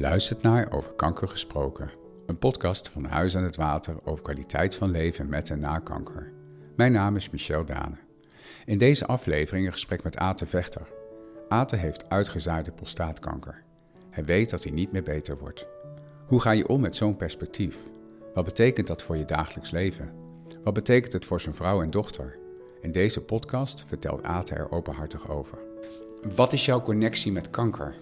Luistert naar Over Kanker Gesproken, een podcast van Huis aan het Water over kwaliteit van leven met en na kanker. Mijn naam is Michel Dane. In deze aflevering een gesprek met Ate Vechter. Ate heeft uitgezaaide prostaatkanker. Hij weet dat hij niet meer beter wordt. Hoe ga je om met zo'n perspectief? Wat betekent dat voor je dagelijks leven? Wat betekent het voor zijn vrouw en dochter? In deze podcast vertelt Ate er openhartig over. Wat is jouw connectie met kanker?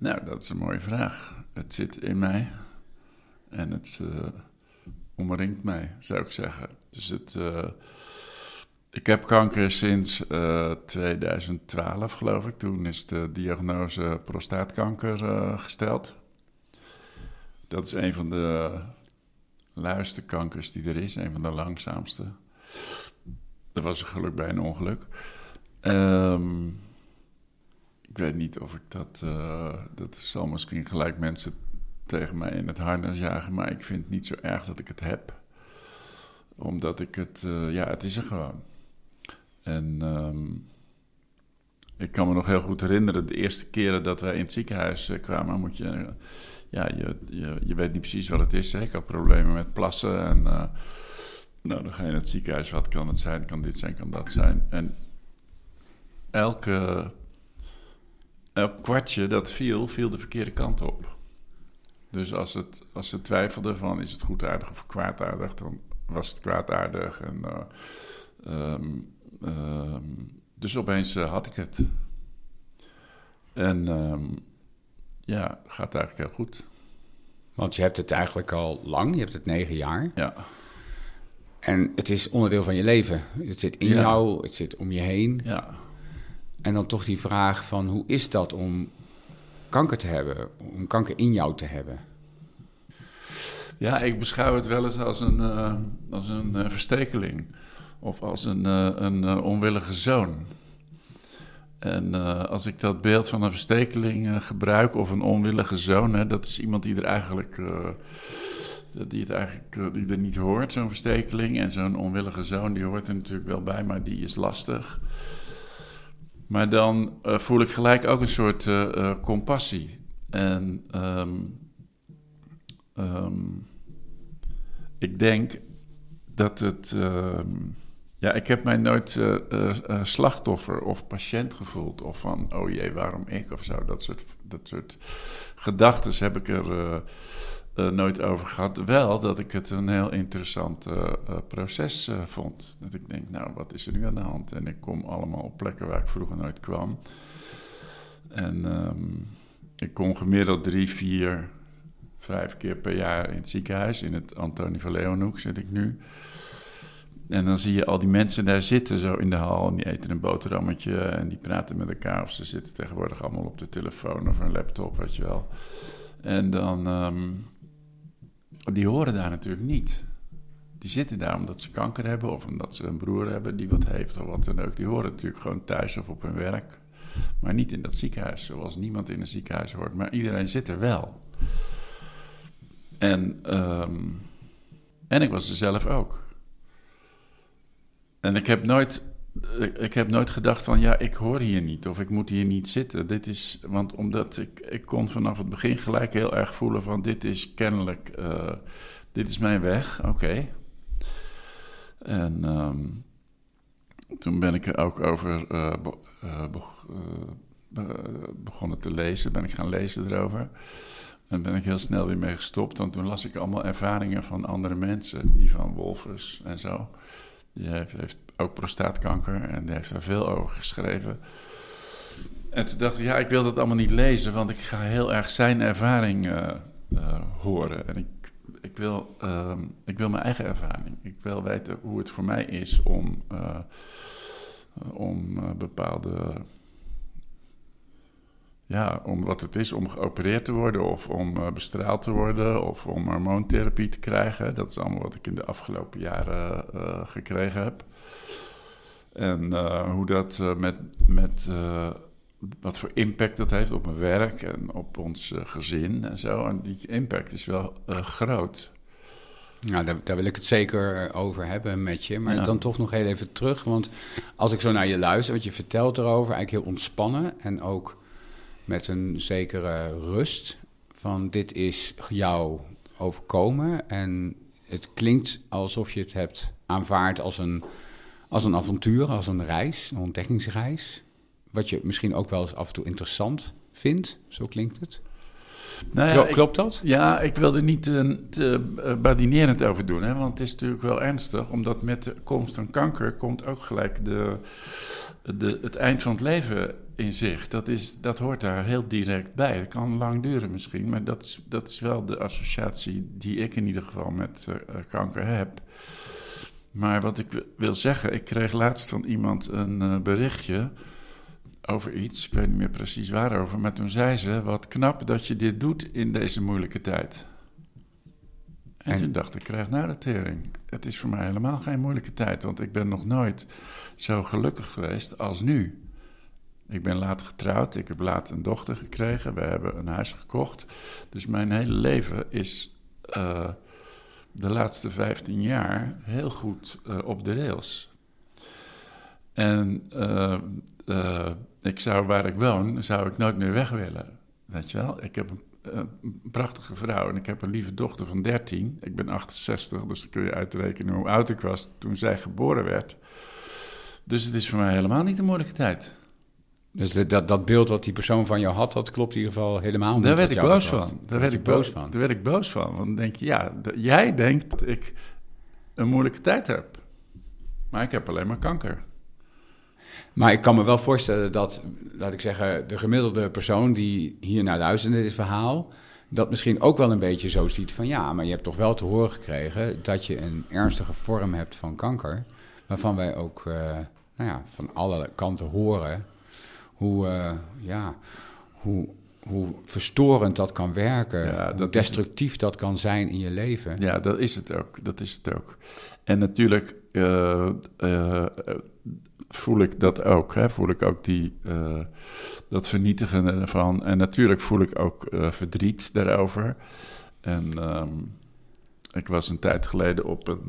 Nou, dat is een mooie vraag. Het zit in mij en het uh, omringt mij, zou ik zeggen. Dus het, uh, ik heb kanker sinds uh, 2012, geloof ik. Toen is de diagnose prostaatkanker gesteld. Dat is een van de luiste kankers die er is, een van de langzaamste. Er was een geluk bij een ongeluk. Um, ik weet niet of ik dat. Uh, dat zal misschien gelijk mensen tegen mij in het harnas jagen. Maar ik vind het niet zo erg dat ik het heb. Omdat ik het. Uh, ja, het is er gewoon. En. Um, ik kan me nog heel goed herinneren, de eerste keren dat wij in het ziekenhuis uh, kwamen, moet je. ja, je, je, weet niet precies wat het is. Hè? Ik had problemen met plassen. En. nou, dan ga je in het ziekenhuis. Wat kan het zijn? Kan dit zijn? Kan dat zijn? En elke elk kwartje dat viel, viel de verkeerde kant op. Dus als, het, als ze twijfelden van is het goedaardig of kwaadaardig, dan was het kwaadaardig. En, uh, um, um, dus opeens uh, had ik het. En um, ja, gaat eigenlijk heel goed. Want je hebt het eigenlijk al lang, je hebt het negen jaar. Ja. En het is onderdeel van je leven. Het zit in ja. jou, het zit om je heen. Ja. En dan toch die vraag van hoe is dat om kanker te hebben, om kanker in jou te hebben? Ja, ik beschouw het wel eens als een, uh, als een uh, verstekeling of als een, uh, een onwillige zoon. En als ik dat beeld van een verstekeling gebruik of een onwillige zoon, hè, dat is iemand die er eigenlijk, die het eigenlijk die er niet hoort, zo'n verstekeling. En zo'n onwillige zoon, die hoort er natuurlijk wel bij, maar die is lastig. Maar dan uh, voel ik gelijk ook een soort uh, uh, compassie. En um, um, ik denk dat het. Um, ja, ik heb mij nooit slachtoffer of patiënt gevoeld. Of van, oh jee, waarom ik of zo. Dat soort, dat soort gedachten heb ik er nooit over gehad. Wel dat ik het een heel interessant uh, uh, proces vond. Dat ik denk, nou, wat is er nu aan de hand? En ik kom allemaal op plekken waar ik vroeger nooit kwam. En um, ik kom gemiddeld drie, vier, vijf keer per jaar in het ziekenhuis. In het Antonie van Leeuwenhoek zit ik nu. En dan zie je al die mensen daar zitten, zo in de hal. En die eten een boterhammetje en die praten met elkaar. Of ze zitten tegenwoordig allemaal op de telefoon of een laptop, weet je wel. En dan... Um, die horen daar natuurlijk niet. Die zitten daar omdat ze kanker hebben of omdat ze een broer hebben die wat heeft of wat dan ook. Die horen natuurlijk gewoon thuis of op hun werk. Maar niet in dat ziekenhuis, zoals niemand in een ziekenhuis hoort. Maar iedereen zit er wel. En, um, en ik was er zelf ook. En ik heb nooit ik heb nooit gedacht van ja, ik hoor hier niet of ik moet hier niet zitten. Dit is, want omdat ik, ik kon vanaf het begin gelijk heel erg voelen van dit is kennelijk, uh, dit is mijn weg, oké. En um, toen ben ik er ook over uh, be, begonnen te lezen, ben ik gaan lezen erover. En ben ik heel snel weer mee gestopt, want toen las ik allemaal ervaringen van andere mensen, die van Wolfers en zo. Die heeft, heeft ook prostaatkanker en die heeft daar veel over geschreven. En toen dacht ik, ja, ik wil dat allemaal niet lezen, want ik ga heel erg zijn ervaring uh, uh, horen. En ik, ik, wil, uh, ik wil mijn eigen ervaring. Ik wil weten hoe het voor mij is om, uh, om bepaalde. Ja, om wat het is om geopereerd te worden, of om bestraald te worden, of om hormoontherapie te krijgen. Dat is allemaal wat ik in de afgelopen jaren gekregen heb. En uh, hoe dat uh, met, met uh, wat voor impact dat heeft op mijn werk en op ons gezin en zo. En die impact is wel groot. Nou, daar, daar, wil ik het zeker over hebben met je. Maar ja. dan toch nog heel even terug. Want als ik zo naar je luister, wat je vertelt erover, eigenlijk heel ontspannen. En ook met een zekere rust van dit is jou overkomen en het klinkt alsof je het hebt aanvaard als een, als een avontuur, als een reis, een ontdekkingsreis. Wat je misschien ook wel eens af en toe interessant vindt, zo klinkt het. Nou ja, Klopt dat? Ja, ik wil er niet te, te eh, badinerend over doen, hè, want het is natuurlijk wel ernstig, omdat met de komst van kanker komt ook gelijk de, de, het eind van het leven in zich. Dat, is, dat hoort daar heel direct bij. Het kan lang duren misschien, maar dat is, dat is wel de associatie die ik in ieder geval met uh, kanker heb. Maar wat ik wil zeggen, ik kreeg laatst van iemand een uh, berichtje over iets, ik weet niet meer precies waarover, maar toen zei ze: Wat knap dat je dit doet in deze moeilijke tijd. En, en? toen dacht ik, krijg nou de tering. Het is voor mij helemaal geen moeilijke tijd, want ik ben nog nooit zo gelukkig geweest als nu. Ik ben laat getrouwd, ik heb laat een dochter gekregen, we hebben een huis gekocht. Dus mijn hele leven is uh, de laatste 15 jaar heel goed uh, op de rails. En uh, ik zou waar ik woon, zou ik nooit meer weg willen. Weet je wel? Ik heb een, een, prachtige vrouw en ik heb een lieve dochter van 13. Ik ben 68, dus dan kun je uitrekenen hoe oud ik was toen zij geboren werd. Dus het is voor mij helemaal niet een moeilijke tijd. Dus dat, dat beeld wat die persoon van jou had, dat klopt in ieder geval helemaal niet. Daar werd ik boos van. Daar werd ik boos van. Daar werd ik boos van. Want dan denk je, ja, jij denkt dat ik een moeilijke tijd heb. Maar ik heb alleen maar kanker. Maar ik kan me wel voorstellen dat, laat ik zeggen, de gemiddelde persoon die hier naar luistert in dit verhaal, dat misschien ook wel een beetje zo ziet van ja, maar je hebt toch wel te horen gekregen dat je een ernstige vorm hebt van kanker, waarvan wij ook uh, nou ja, van alle kanten horen hoe, uh, ja, hoe, hoe verstorend dat kan werken, ja, hoe destructief dat kan zijn in je leven. Ja, dat is het ook. Dat is het ook. En natuurlijk uh, uh, voel ik dat ook. Hè? Voel ik ook die, dat vernietigen ervan. En natuurlijk voel ik ook verdriet daarover. En um, ik was een tijd geleden op een,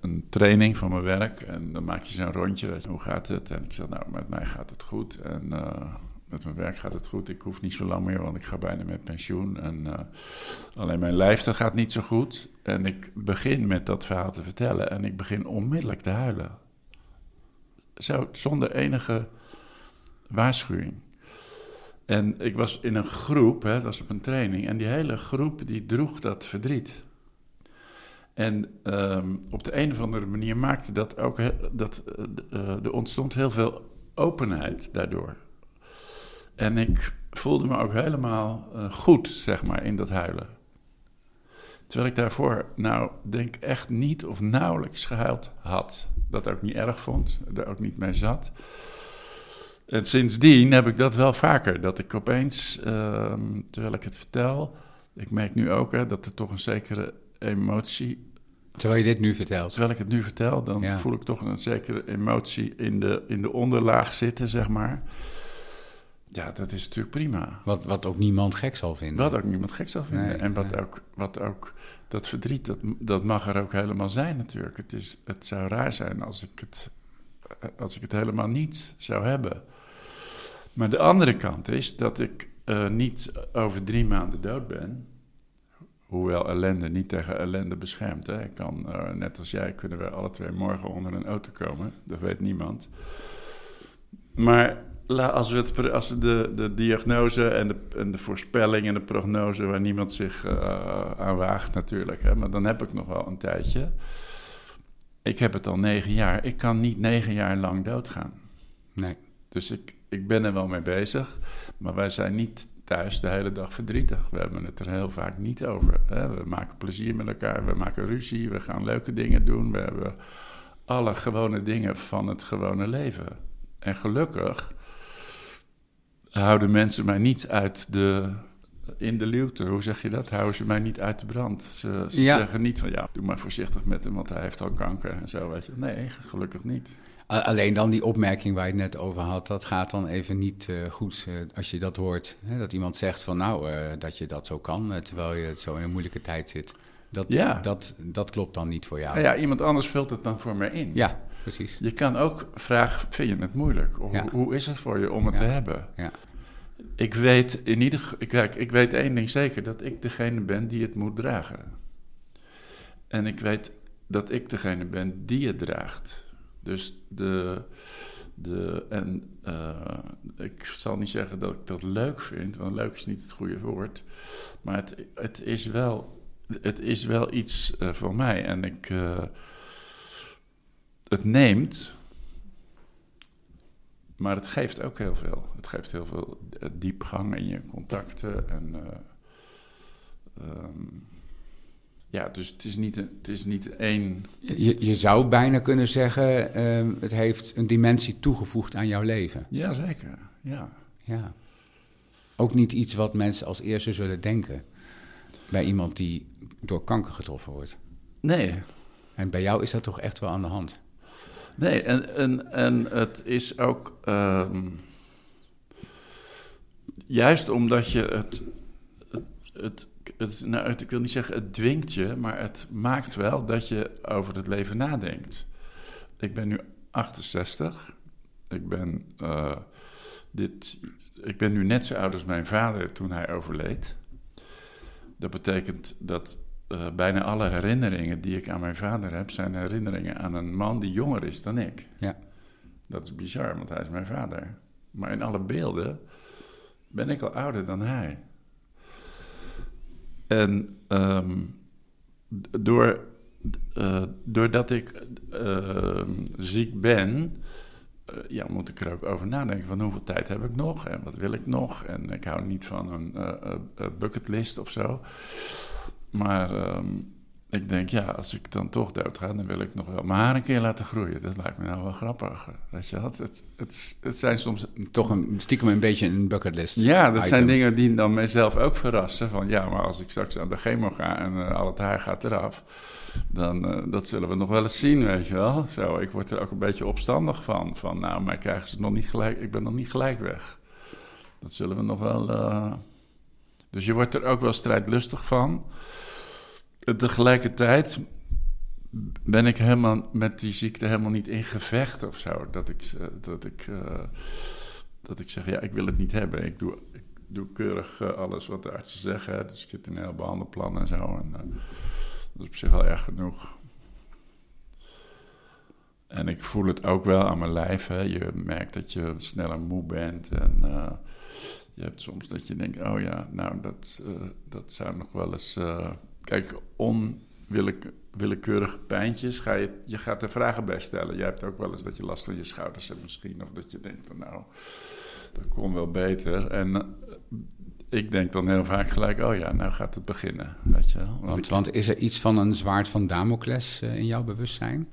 een, training van mijn werk. En dan maak je zo'n rondje. Hoe gaat het? En ik zeg, nou, met mij gaat het goed. En met mijn werk gaat het goed. Ik hoef niet zo lang meer, want ik ga bijna met pensioen. En uh, alleen mijn lijf dat gaat niet zo goed. En ik begin met dat verhaal te vertellen. En ik begin onmiddellijk te huilen. Zo, zonder enige waarschuwing. En ik was in een groep, hè, dat was op een training. En die hele groep die droeg dat verdriet. En um, op de een of andere manier maakte dat ook... Dat, uh, er ontstond heel veel openheid daardoor. En ik voelde me ook helemaal uh, goed, zeg maar, in dat huilen. Terwijl ik daarvoor, nou, denk echt niet of nauwelijks gehuild had. Dat ook niet erg vond, daar ook niet mee zat. En sindsdien heb ik dat wel vaker. Dat ik opeens, uh, terwijl ik het vertel, ik merk nu ook hè, dat er toch een zekere emotie. Terwijl je dit nu vertelt. Terwijl ik het nu vertel, dan ja. voel ik toch een zekere emotie in de, in de onderlaag zitten, zeg maar. Ja, dat is natuurlijk prima. Wat, wat ook niemand gek zal vinden. Wat ook niemand gek zal vinden. Nee, en wat, nee. ook, wat ook, dat verdriet, dat, dat mag er ook helemaal zijn natuurlijk. Het, is, het zou raar zijn als ik het, als ik het helemaal niet zou hebben. Maar de andere kant is dat ik uh, niet over drie maanden dood ben. Hoewel ellende niet tegen ellende beschermt. Hè. Ik kan, uh, net als jij, kunnen we alle twee morgen onder een auto komen. Dat weet niemand. Maar als we, het, als we de, de diagnose en de, en de voorspelling en de prognose... waar niemand zich uh, aan waagt natuurlijk. Hè, maar dan heb ik nog wel een tijdje. Ik heb het al negen jaar. Ik kan niet negen jaar lang doodgaan. Nee. Dus ik, ik ben er wel mee bezig. Maar wij zijn niet thuis de hele dag verdrietig. We hebben het er heel vaak niet over. Hè. We maken plezier met elkaar, we maken ruzie, we gaan leuke dingen doen. We hebben alle gewone dingen van het gewone leven. En gelukkig houden mensen mij niet uit de, in de luwte. Hoe zeg je dat? Houden ze mij niet uit de brand. Ze, ze ja. zeggen niet van ja, doe maar voorzichtig met hem, want hij heeft al kanker en zo. Weet je. Nee, gelukkig niet. Alleen dan die opmerking waar je het net over had, dat gaat dan even niet uh, goed uh, als je dat hoort. Hè? Dat iemand zegt van nou, uh, dat je dat zo kan, terwijl je zo in een moeilijke tijd zit. Dat, ja. dat, dat klopt dan niet voor jou. Nou ja, iemand anders vult het dan voor mij in. Ja, precies. Je kan ook vragen, vind je het moeilijk? Of ja. hoe, is het voor je om het ja. te hebben? Ja. Ik weet in ieder geval, kijk, ik weet één ding zeker: dat ik degene ben die het moet dragen. En ik weet dat ik degene ben die het draagt. Dus de. de en uh, ik zal niet zeggen dat ik dat leuk vind, want leuk is niet het goede woord. Maar het, het, is, wel, het is wel iets uh, voor mij. En ik. Uh, het neemt maar het geeft ook heel veel. Het geeft heel veel eh, diepgang in je contacten. En, um, ja, dus het is niet, het is niet één. Je, je zou bijna kunnen zeggen: uh, het heeft een dimensie toegevoegd aan jouw leven. Ja, zeker. Ja. ja. Ook niet iets wat mensen als eerste zullen denken bij iemand die door kanker getroffen wordt. Nee. En bij jou is dat toch echt wel aan de hand? Nee, en, en, en het is ook. Um, juist omdat je het. het, het, het nou, het, ik wil niet zeggen het dwingt je, maar het maakt wel dat je over het leven nadenkt. Ik ben nu 68. Ik ben, uh, dit, ik ben nu net zo oud als mijn vader toen hij overleed. Dat betekent dat uh, bijna alle herinneringen die ik aan mijn vader heb, zijn herinneringen aan een man die jonger is dan ik. Ja. Dat is bizar, want hij is mijn vader. Maar in alle beelden ben ik al ouder dan hij. En um, door, uh, doordat ik uh, ziek ben, uh, ja, moet ik er ook over nadenken van hoeveel tijd heb ik nog en wat wil ik nog. En ik hou niet van een bucketlist of zo. Maar um, ik denk, ja, als ik dan toch dood ga, dan wil ik nog wel mijn haar een keer laten groeien. Dat lijkt me nou wel grappig. Weet je wat? Het, het, het zijn soms... Toch een, stiekem een beetje een bucketlist. Ja, dat zijn dingen die dan mijzelf ook verrassen. Van ja, maar als ik straks aan de chemo ga en uh, al het haar gaat eraf... dan uh, dat zullen we nog wel eens zien, weet je wel. Zo, ik word er ook een beetje opstandig van. Van nou, maar krijgen ze nog niet gelijk... Ik ben nog niet gelijk weg. Dat zullen we nog wel... Uh... Dus je wordt er ook wel strijdlustig van tegelijkertijd ben ik helemaal met die ziekte helemaal niet in gevecht of zo. Dat ik, dat ik, uh, dat ik zeg, ja, ik wil het niet hebben. Ik doe, ik doe keurig uh, alles wat de artsen zeggen. Dus ik in een heel behandelplan en zo. En, uh, dat is op zich al erg genoeg. En ik voel het ook wel aan mijn lijf. Hè. Je merkt dat je sneller moe bent. En je hebt soms dat je denkt, oh ja, nou, dat, dat zou nog wel eens Kijk, onwillekeurige pijntjes, ga je, je gaat er vragen bij stellen. Jij hebt ook wel eens dat je last van je schouders hebt misschien. Of dat je denkt van nou, dat kon wel beter. En eh, ik denk dan heel vaak gelijk, oh ja, nou gaat het beginnen. Weet je wel? Want, want, want is er iets van een zwaard van Damocles uh, in jouw bewustzijn?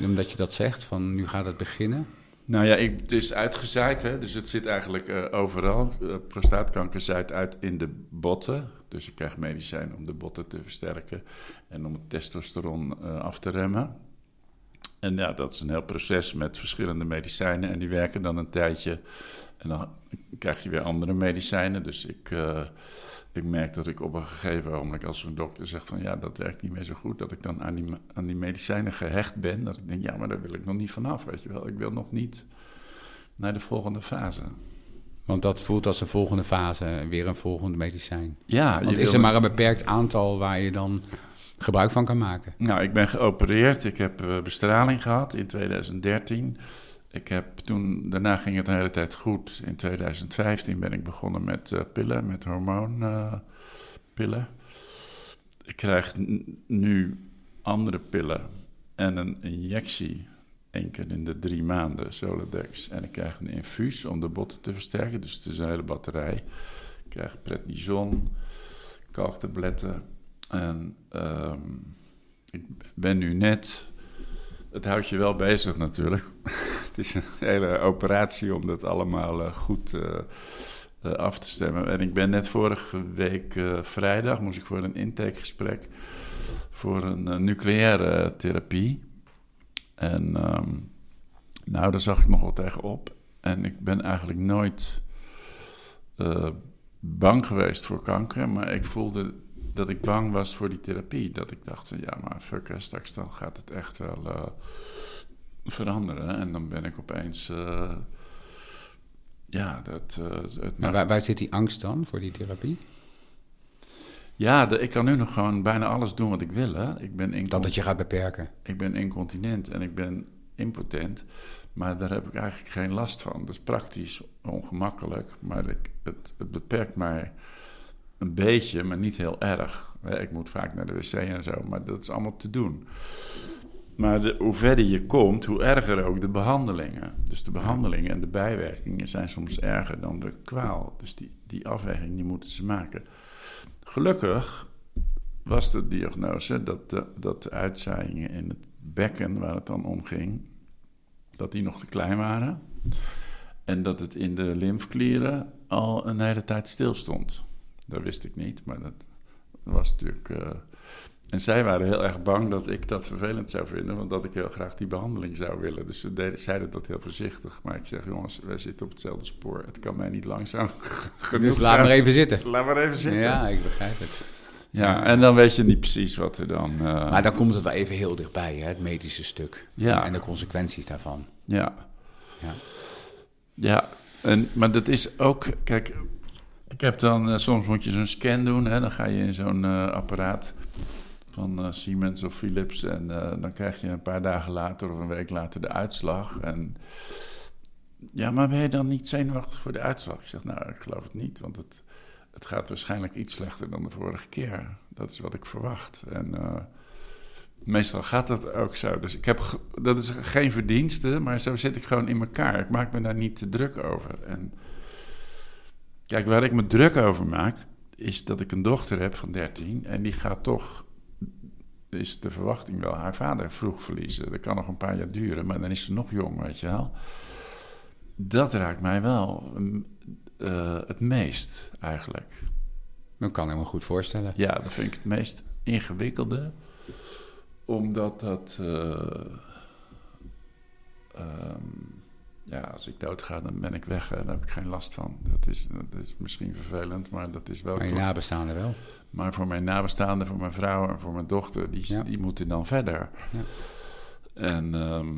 Omdat je dat zegt, van nu gaat het beginnen? Nou ja, ik, het is uitgezaaid, hè? dus het zit eigenlijk uh, overal. Uh, prostaatkanker zaait uit in de botten. Dus je krijgt medicijnen om de botten te versterken en om het testosteron uh, af te remmen. En ja, dat is een heel proces met verschillende medicijnen. En die werken dan een tijdje. En dan krijg je weer andere medicijnen. Dus ik, ik merk dat ik op een gegeven moment, als een dokter zegt van ja, dat werkt niet meer zo goed, dat ik dan aan die, aan die medicijnen gehecht ben. Dat ik denk, ja, maar daar wil ik nog niet vanaf, weet je wel. Ik wil nog niet naar de volgende fase. Want dat voelt als een volgende fase, weer een volgende medicijn. Ja. Want is er maar een beperkt aantal waar je dan gebruik van kan maken? Nou, ik ben geopereerd. Ik heb uh, bestraling gehad in 2013. Ik heb toen, daarna ging het de hele tijd goed. In 2015 ben ik begonnen met uh, pillen, met hormoonpillen. Uh, ik krijg nu andere pillen en een injectie één keer in de drie maanden, Soladex. En ik krijg een infuus om de botten te versterken, dus het is een hele batterij. Ik krijg prednison, kalktabletten. En um, ik ben nu net... Het houdt je wel bezig natuurlijk. het is een hele operatie om dat allemaal uh, goed uh, uh, af te stemmen. En ik ben net vorige week vrijdag... moest ik voor een intakegesprek... voor een nucleaire therapie... En um, nou, daar zag ik nog wel tegenop. En ik ben eigenlijk nooit bang geweest voor kanker, maar ik voelde dat ik bang was voor die therapie. Dat ik dacht van ja, maar fuck, straks dan gaat het echt wel uh, veranderen. En dan ben ik opeens uh, ja, dat... eh, het, Maar waar, waar zit die angst dan voor die therapie? ja, de- ik kan nu nog gewoon bijna alles doen wat ik wil. Hè? Ik, ben Dat het je gaat beperken. ik ben incontinent en ik ben impotent. Maar daar heb ik eigenlijk geen last van. Dat is praktisch ongemakkelijk. Maar ik, het, het beperkt mij een beetje, maar niet heel erg. Ik moet vaak naar de wc en zo, maar dat is allemaal te doen. Maar hoe verder je komt, hoe erger ook de behandelingen. Dus de behandelingen en de bijwerkingen zijn soms erger dan de kwaal. Dus die, die afweging die moeten ze maken. Gelukkig was de diagnose dat de, dat de uitzaaiingen in het bekken, waar het dan om ging, dat die nog te klein waren. En dat het in de lymfeklieren al een hele tijd stil stond. Dat wist ik niet, maar dat was natuurlijk. eh, En zij waren heel erg bang dat ik dat vervelend zou vinden, want dat ik heel graag die behandeling zou willen. Dus ze deden, zeiden dat heel voorzichtig. Maar ik zeg, jongens, wij zitten op hetzelfde spoor. Het kan mij niet langzaam genoeg Dus laat gaan. maar even zitten. Laat maar even zitten. Ja, ik begrijp het. Ja, en dan weet je niet precies wat er dan. eh, Maar dan komt het wel even heel dichtbij, hè, het medische stuk. Ja. En de consequenties daarvan. Ja. Ja. Ja, en, maar dat is ook, kijk, ik heb dan, eh, soms moet je zo'n scan doen, hè, dan ga je in zo'n eh, apparaat van eh, Siemens of Philips en dan krijg je een paar dagen later of een week later de uitslag. En ja, maar ben je dan niet zenuwachtig voor de uitslag? Ik zeg, nou, ik geloof het niet, want het, het gaat waarschijnlijk iets slechter dan de vorige keer. Dat is wat ik verwacht. En meestal gaat dat ook zo. Dus ik heb, dat is geen verdienste, maar zo zit ik gewoon in elkaar. Ik maak me daar niet te druk over. En kijk, waar ik me druk over maak, is dat ik een dochter heb van 13 en die gaat toch, is de verwachting wel, haar vader vroeg verliezen. Dat kan nog een paar jaar duren, maar dan is ze nog jong, weet je wel. Dat raakt mij wel eh, het meest, eigenlijk. Dat kan ik me goed voorstellen. Ja, dat vind ik het meest ingewikkelde. Omdat dat. eh, ehm, ja, als ik doodga, dan ben ik weg. en Daar heb ik geen last van. Dat is, dat is misschien vervelend, maar dat is wel. Klopt. nabestaanden wel. Maar voor mijn nabestaanden, voor mijn vrouw en voor mijn dochter, die, Ja. die moeten dan verder. Ja. En ehm,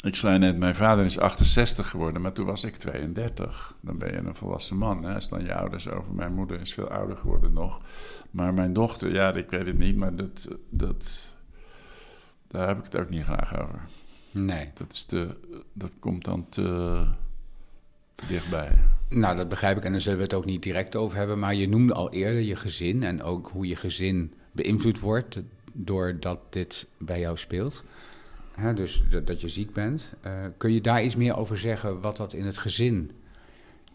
ik zei net, mijn vader is 68 geworden, maar toen was ik 32. Dan ben je een volwassen man. Hè? Als dan je ouders over. Mijn moeder is veel ouder geworden nog. Maar mijn dochter, ja, ik weet het niet, maar dat, dat, daar heb ik het ook niet graag over. Nee. Dat, is te, dat komt dan te dichtbij. Nou, dat begrijp ik en daar zullen we het ook niet direct over hebben. Maar je noemde al eerder je gezin en ook hoe je gezin beïnvloed wordt doordat dit bij jou speelt. Dus dat, dat je ziek bent. Eh, kun je daar iets meer over zeggen wat dat in het gezin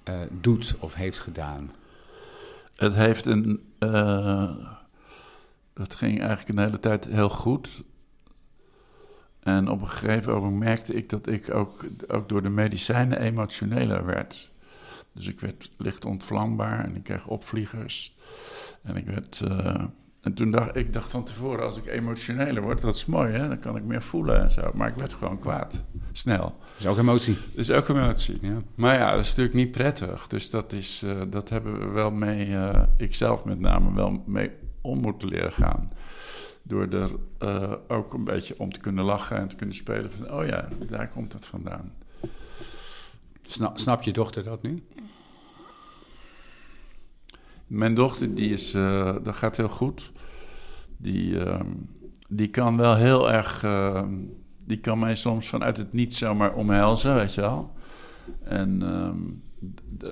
eh, doet of heeft gedaan? Het heeft een. eh, dat ging eigenlijk een hele tijd heel goed. En op een gegeven moment merkte ik dat ik ook, ook door de medicijnen emotioneler werd. Dus ik werd licht ontvlambaar en ik kreeg opvliegers. En ik werd. eh, en toen dacht ik dacht van tevoren, als ik emotioneler word, dat is mooi, hè? Dan kan ik meer voelen en zo. Maar ik werd gewoon kwaad. Snel. Dat is ook emotie. Dat is ook emotie. Ja. Maar ja, dat is natuurlijk niet prettig. Dus dat, is, eh, dat hebben we wel mee, eh ikzelf met name, wel mee om moeten leren gaan. Door er eh, ook een beetje om te kunnen lachen en te kunnen spelen van, oh ja, daar komt het vandaan. Snap, snap je dochter dat nu? Mijn dochter, die is, eh, dat gaat heel goed. Die, ehm, die kan wel heel erg, ehm, die kan mij soms vanuit het niet zomaar omhelzen, weet je wel. En ehm,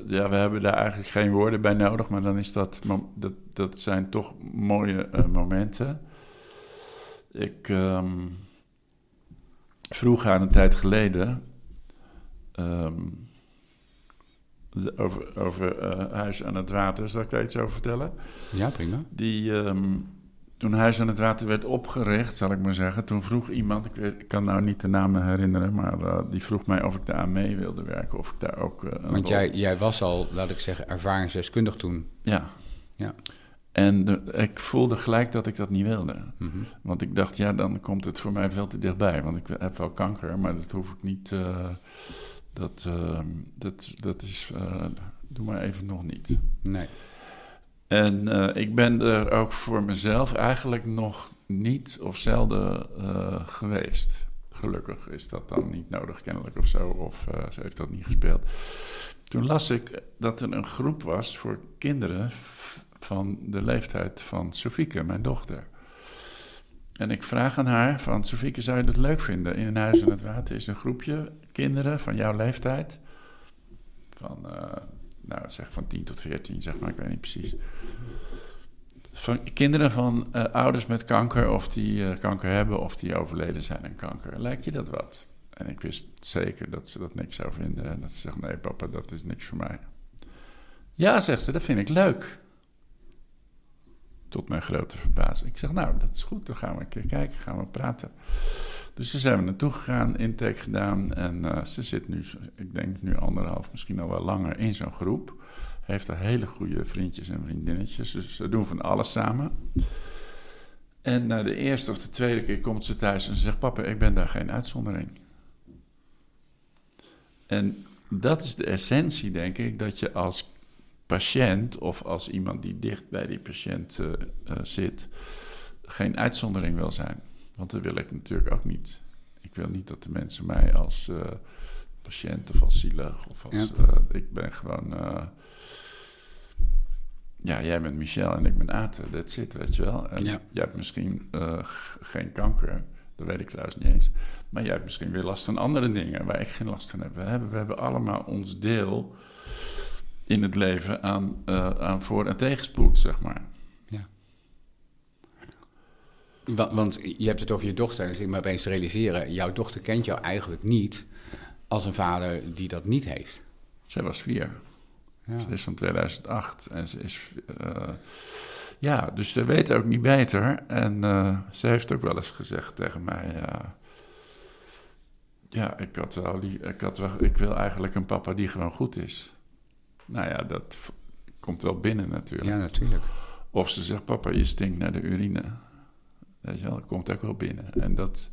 ja, we hebben daar eigenlijk geen woorden bij nodig, maar dan is dat, dat, dat zijn toch mooie eh, momenten. Ik ehm, vroeg haar een tijd geleden de- over, over eh, Huis aan het Water. Zal ik daar iets over vertellen? Ja, prima. Die, ehm, toen Huis aan het Water werd opgericht, zal ik maar zeggen, toen vroeg iemand, ik, weet, ik kan nou niet de naam herinneren, maar eh, die vroeg mij of ik daar aan mee wilde werken. Of ik daar ook. eh, Want jij, jij was al, laat ik zeggen, ervaringsdeskundig toen. Ja. Ja. En de- ik voelde gelijk dat ik dat niet wilde. Mhm. Want ik dacht, ja, dan komt het voor mij veel te dichtbij. Want ik heb wel kanker, maar dat hoef ik niet. eh, dat, eh, dat, dat is. eh, doe maar even nog niet. Nee. En eh, ik ben er ook voor mezelf eigenlijk nog niet of zelden geweest. gelukkig is dat dan niet nodig, kennelijk of zo. Of ze heeft dat niet gespeeld. Toen las ik dat er een groep was voor kinderen van de leeftijd van Sofieke, mijn dochter. En ik vraag aan haar van, Sofieke, zou je dat leuk vinden? In een huis in het water is een groepje kinderen van jouw leeftijd. Van, uh, nou zeg van 10 tot 14, zeg maar, ik weet niet precies. Van kinderen van uh, ouders met kanker, of die uh, kanker hebben of die overleden zijn aan kanker. Lijkt je dat wat? En ik wist zeker dat ze dat niks zou vinden. En dat ze zegt, nee papa, dat is niks voor mij. Ja, zegt ze, dat vind ik leuk. Tot mijn grote verbazing. Ik zeg, nou, dat is goed, dan gaan we een keer kijken, gaan we praten. Dus ze zijn we naartoe gegaan, intake gedaan. En uh, ze zit nu, ik denk nu anderhalf, misschien al wel langer in zo'n groep. Heeft er hele goede vriendjes en vriendinnetjes. Dus ze doen van alles samen. En na de eerste of de tweede keer komt ze thuis en ze zegt: Papa, ik ben daar geen uitzondering. En dat is de essentie, denk ik, dat je als patiënt of als iemand die dicht bij die patiënt uh, uh, zit, geen uitzondering wil zijn. Want dat wil ik natuurlijk ook niet. Ik wil niet dat de mensen mij als uh, patiënt of als zielig of als. Ja. ik ben gewoon. ja, jij bent Michel en ik ben Ate. Dat zit, weet je wel. En ja. jij hebt misschien geen kanker. Dat weet ik trouwens niet eens. Maar jij hebt misschien weer last van andere dingen waar ik geen last van heb. We hebben, we hebben allemaal ons deel in het leven aan, uh, aan voor- en tegenspoed, zeg maar. Ja. Want, want je hebt het over je dochter, dus ik me opeens realiseren... jouw dochter kent jou eigenlijk niet als een vader die dat niet heeft. Zij was vier. Ja. Ze is van 2008 en ze is... Uh, ja, dus ze weet ook niet beter. En uh, ze heeft ook wel eens gezegd tegen mij... ja, ik, had wel die, ik, had wel, ik wil eigenlijk een papa die gewoon goed is. Nou ja, dat komt wel binnen natuurlijk. Ja, natuurlijk. Of ze zegt, papa, je stinkt naar de urine. Weet je wel, dat komt ook wel binnen. En dat,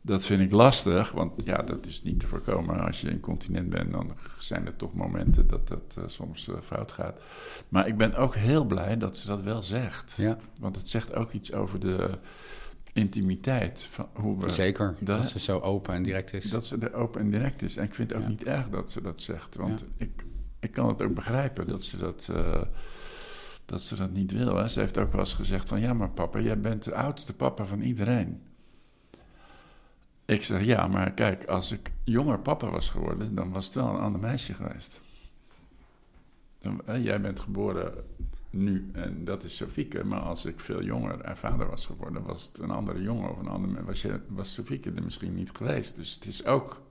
dat vind ik lastig, want ja, dat is niet te voorkomen. Als je incontinent bent, dan zijn er toch momenten dat dat uh, soms uh, fout gaat. Maar ik ben ook heel blij dat ze dat wel zegt. Ja. Want het zegt ook iets over de intimiteit. Van hoe we, Zeker, dat ze zo open en direct is. Dat ze er open en direct is. En ik vind het ook ja. niet erg dat ze dat zegt. Want ja. ik, ik kan het ook begrijpen dat ze dat, uh, dat, ze dat niet wil. Hè. Ze heeft ook wel eens gezegd van... ja, maar papa, jij bent de oudste papa van iedereen. Ik zeg, ja, maar kijk, als ik jonger papa was geworden... dan was het wel een ander meisje geweest. Dan, hè, jij bent geboren nu en dat is Sofieke. Maar als ik veel jonger en vader was geworden... was het een andere jongen of een ander... was, je, was Sofieke er misschien niet geweest. Dus het is ook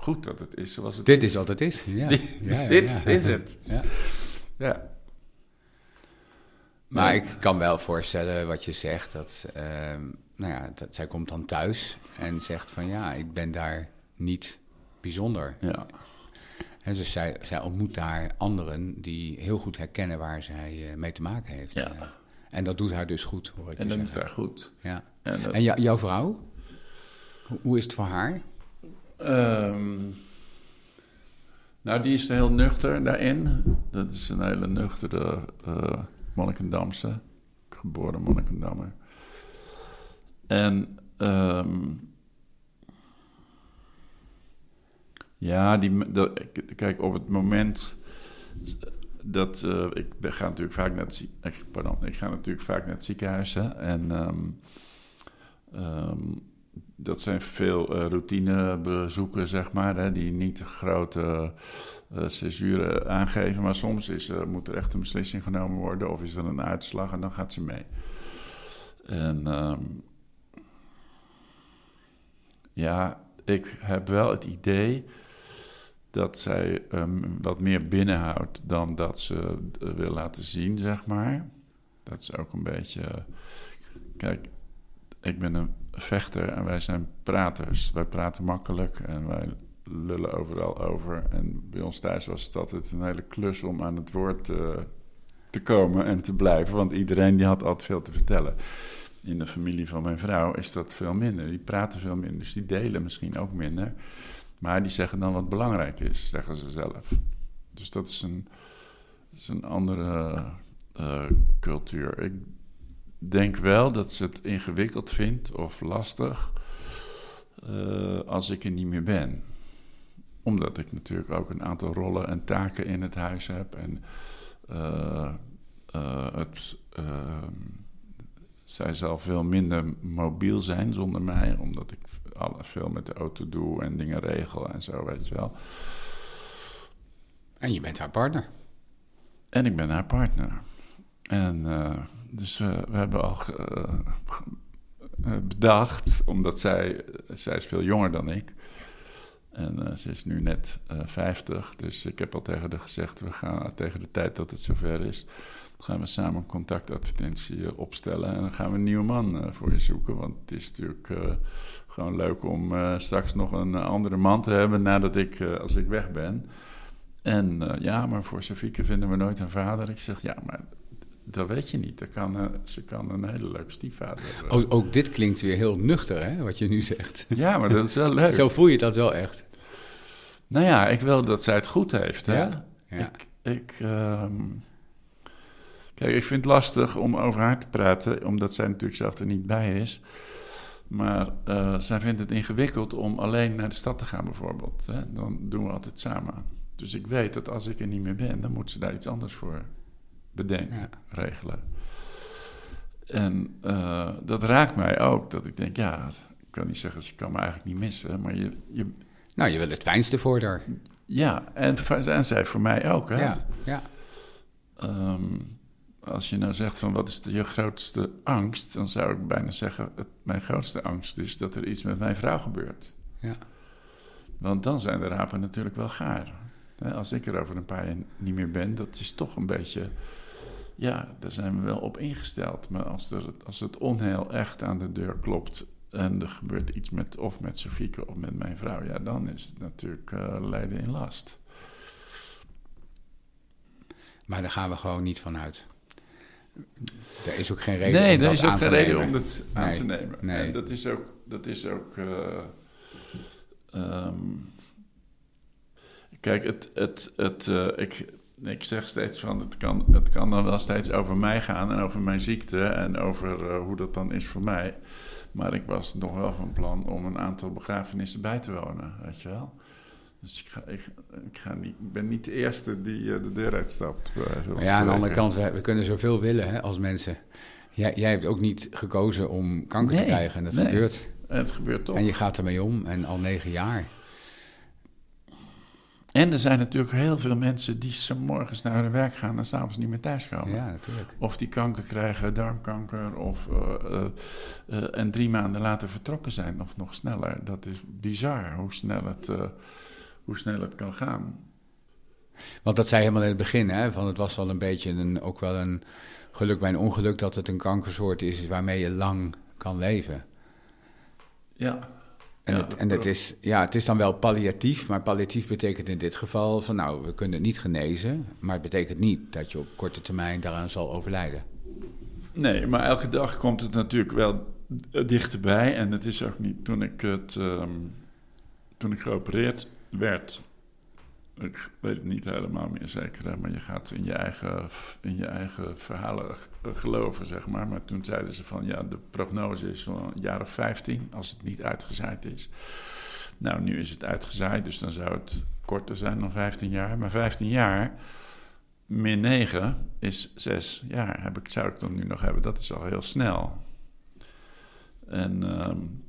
goed dat het is zoals het dit is. is wat het is. Ja. Dit, ja, ja, dit is het. Ja. ja. Maar ik kan wel voorstellen wat je zegt. Dat, uh, nou ja, dat zij komt dan thuis en zegt van ja, ik ben daar niet bijzonder. Ja. En dus zij, zij ontmoet daar anderen die heel goed herkennen waar zij uh, mee te maken heeft. Ja. Uh, en dat doet haar dus goed, hoor ik En dat doet haar goed. Ja. En, dat, En jou- jouw vrouw? Hoe is het voor haar? Ehm, nou, die is heel nuchter daarin. Dat is een hele nuchtere uh, Monnikendamse. Geboren Monnikendammer. En ehm, ja, die, kijk, op het moment dat uh, ik ga natuurlijk vaak naar het, pardon, ik ga natuurlijk vaak naar het ziekenhuis hè, en ehm, ehm, dat zijn veel uh, routinebezoeken, zeg maar, hè, die niet grote uh, aangeven. Maar soms is, moet er echt een beslissing genomen worden of is er een uitslag en dan gaat ze mee. En ehm, ja, ik heb wel het idee dat zij um, wat meer binnenhoudt dan dat ze uh, wil laten zien, zeg maar. Dat is ook een beetje. Kijk, ik ben een vechter en wij zijn praters. Wij praten makkelijk en wij lullen overal over. En bij ons thuis was het altijd een hele klus om aan het woord uh, te komen en te blijven. Want iedereen die had altijd veel te vertellen. In de familie van mijn vrouw is dat veel minder. Die praten veel minder, dus die delen misschien ook minder. Maar die zeggen dan wat belangrijk is, zeggen ze zelf. Dus dat is een, is een andere uh, cultuur. Ik denk wel dat ze het ingewikkeld vindt of lastig. eh, als ik er niet meer ben. Omdat ik natuurlijk ook een aantal rollen en taken in het huis heb. En eh, eh, het, zij zal veel minder mobiel zijn zonder mij, omdat ik alle, veel met de auto doe en dingen regel en zo, weet je wel. En je bent haar partner. En ik ben haar partner. En dus uh, we hebben al uh, bedacht, omdat zij, zij is veel jonger dan ik. En ze is nu net 50. Dus ik heb al tegen haar gezegd: we gaan tegen de tijd dat het zover is, gaan we samen een contactadvertentie opstellen. En dan gaan we een nieuwe man voor je zoeken. Want het is natuurlijk gewoon leuk om straks nog een andere man te hebben nadat ik, als ik weg ben. En uh, ja, maar voor Sofieke vinden we nooit een vader. Ik zeg, ja, maar dat weet je niet. Dat kan, uh, ze kan een hele leuke stiefvader hebben. Ook, ook, dit klinkt weer heel nuchter, hè, wat je nu zegt. Ja, maar dat is wel leuk. Zo voel je dat wel echt. Nou ja, ik wil dat zij het goed heeft. Hè? Ja? ja. Ik, ik, um... Kijk, ik vind het lastig om over haar te praten, omdat zij natuurlijk zelf er niet bij is. Maar uh, zij vindt het ingewikkeld om alleen naar de stad te gaan, bijvoorbeeld. Hè? Dan doen we altijd samen. Dus ik weet dat als ik er niet meer ben, dan moet ze daar iets anders voor bedenken, ja. regelen. En uh, dat raakt mij ook, dat ik denk, ja, ik kan niet zeggen, je kan me eigenlijk niet missen, maar je... je nou, je wil het fijnste voor haar. Ja, en, en zij voor mij ook, hè. Ja, ja. Um, als je nou zegt van wat is de, je grootste angst, dan zou ik bijna zeggen, het, mijn grootste angst is dat er iets met mijn vrouw gebeurt. Ja. Want dan zijn de rapen natuurlijk wel gaar. Als ik er over een paar jaar niet meer ben, dat is toch een beetje. Ja, daar zijn we wel op ingesteld. Maar als, er, als het onheil echt aan de deur klopt. en er gebeurt iets met. of met Sofieke of met mijn vrouw. ja, dan is het natuurlijk uh, lijden in last. Maar daar gaan we gewoon niet van uit. Er is ook geen reden nee, om er is ook aan geen reden om het aan te nemen. nee. En dat is ook. Dat is ook uh, um, Kijk, het, het, het, uh, ik, ik zeg steeds van het kan, het kan dan wel steeds over mij gaan en over mijn ziekte en over uh, hoe dat dan is voor mij. Maar ik was nog wel van plan om een aantal begrafenissen bij te wonen, weet je wel. Dus ik, ga, ik, ik, ga niet, ik ben niet de eerste die uh, de deur uitstapt. Maar ja, aan de andere kant, we, we kunnen zoveel willen hè, als mensen. Jij, jij hebt ook niet gekozen om kanker Nee, te krijgen en dat nee. gebeurt. En het gebeurt toch. En je gaat ermee om en al negen jaar. En er zijn natuurlijk heel veel mensen die 's morgens naar hun werk gaan en s'avonds niet meer thuiskomen. Ja, natuurlijk. Of die kanker krijgen, darmkanker, of, uh, uh, uh, en drie maanden later vertrokken zijn, of nog sneller. Dat is bizar hoe snel het, hoe snel het kan gaan. Want dat zei helemaal in het begin, hè, van het was wel een beetje een, ook wel een geluk bij een ongeluk dat het een kankersoort is waarmee je lang kan leven. Ja. En, Ja, het, en het, is, ja, het is dan wel palliatief, maar palliatief betekent in dit geval van nou, we kunnen het niet genezen, maar het betekent niet dat je op korte termijn daaraan zal overlijden. Nee, maar elke dag komt het natuurlijk wel dichterbij. En het is ook niet toen ik het. Um, toen ik geopereerd werd. Ik weet het niet helemaal meer zeker, maar je gaat in je, eigen, in je eigen verhalen geloven, zeg maar. Maar toen zeiden ze van ja, de prognose is zo'n jaar of 15 als het niet uitgezaaid is. Nou, nu is het uitgezaaid, dus dan zou het korter zijn dan 15 jaar. Maar 15 jaar min 9 is 6 jaar. Heb ik, zou ik dan nu nog hebben? Dat is al heel snel. En um,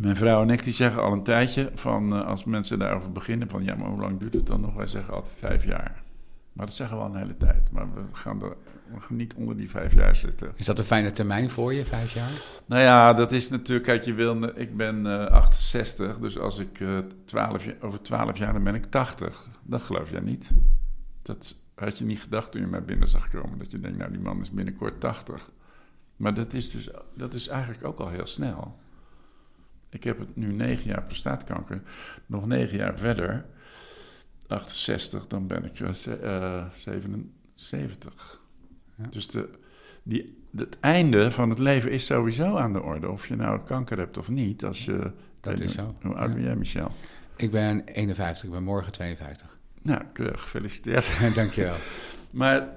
mijn vrouw en ik die zeggen al een tijdje van uh, als mensen daarover beginnen van ja, maar hoe lang duurt het dan nog? Wij zeggen altijd vijf jaar. Maar dat zeggen we al een hele tijd. Maar we gaan, er, we gaan niet onder die vijf jaar zitten. Is dat een fijne termijn voor je, vijf jaar? Nou ja, dat is natuurlijk, kijk, je wil, ik ben uh, 68, dus als ik uh, 12, over twaalf jaar, dan ben ik 80. Dat geloof jij niet. Dat had je niet gedacht toen je mij binnen zag komen. Dat je denkt, nou, die man is binnenkort 80. Maar dat is dus, dat is eigenlijk ook al heel snel. Ik heb het nu negen jaar prostaatkanker. Nog negen jaar verder, 68, dan ben ik uh, 77. Ja. Dus de, die, het einde van het leven is sowieso aan de orde. Of je nou kanker hebt of niet. Als je, dat is zo. Hoe oud ben jij, Michel? Ik ben 51, ik ben morgen 52. Nou, keurig, gefeliciteerd. Dankjewel. maar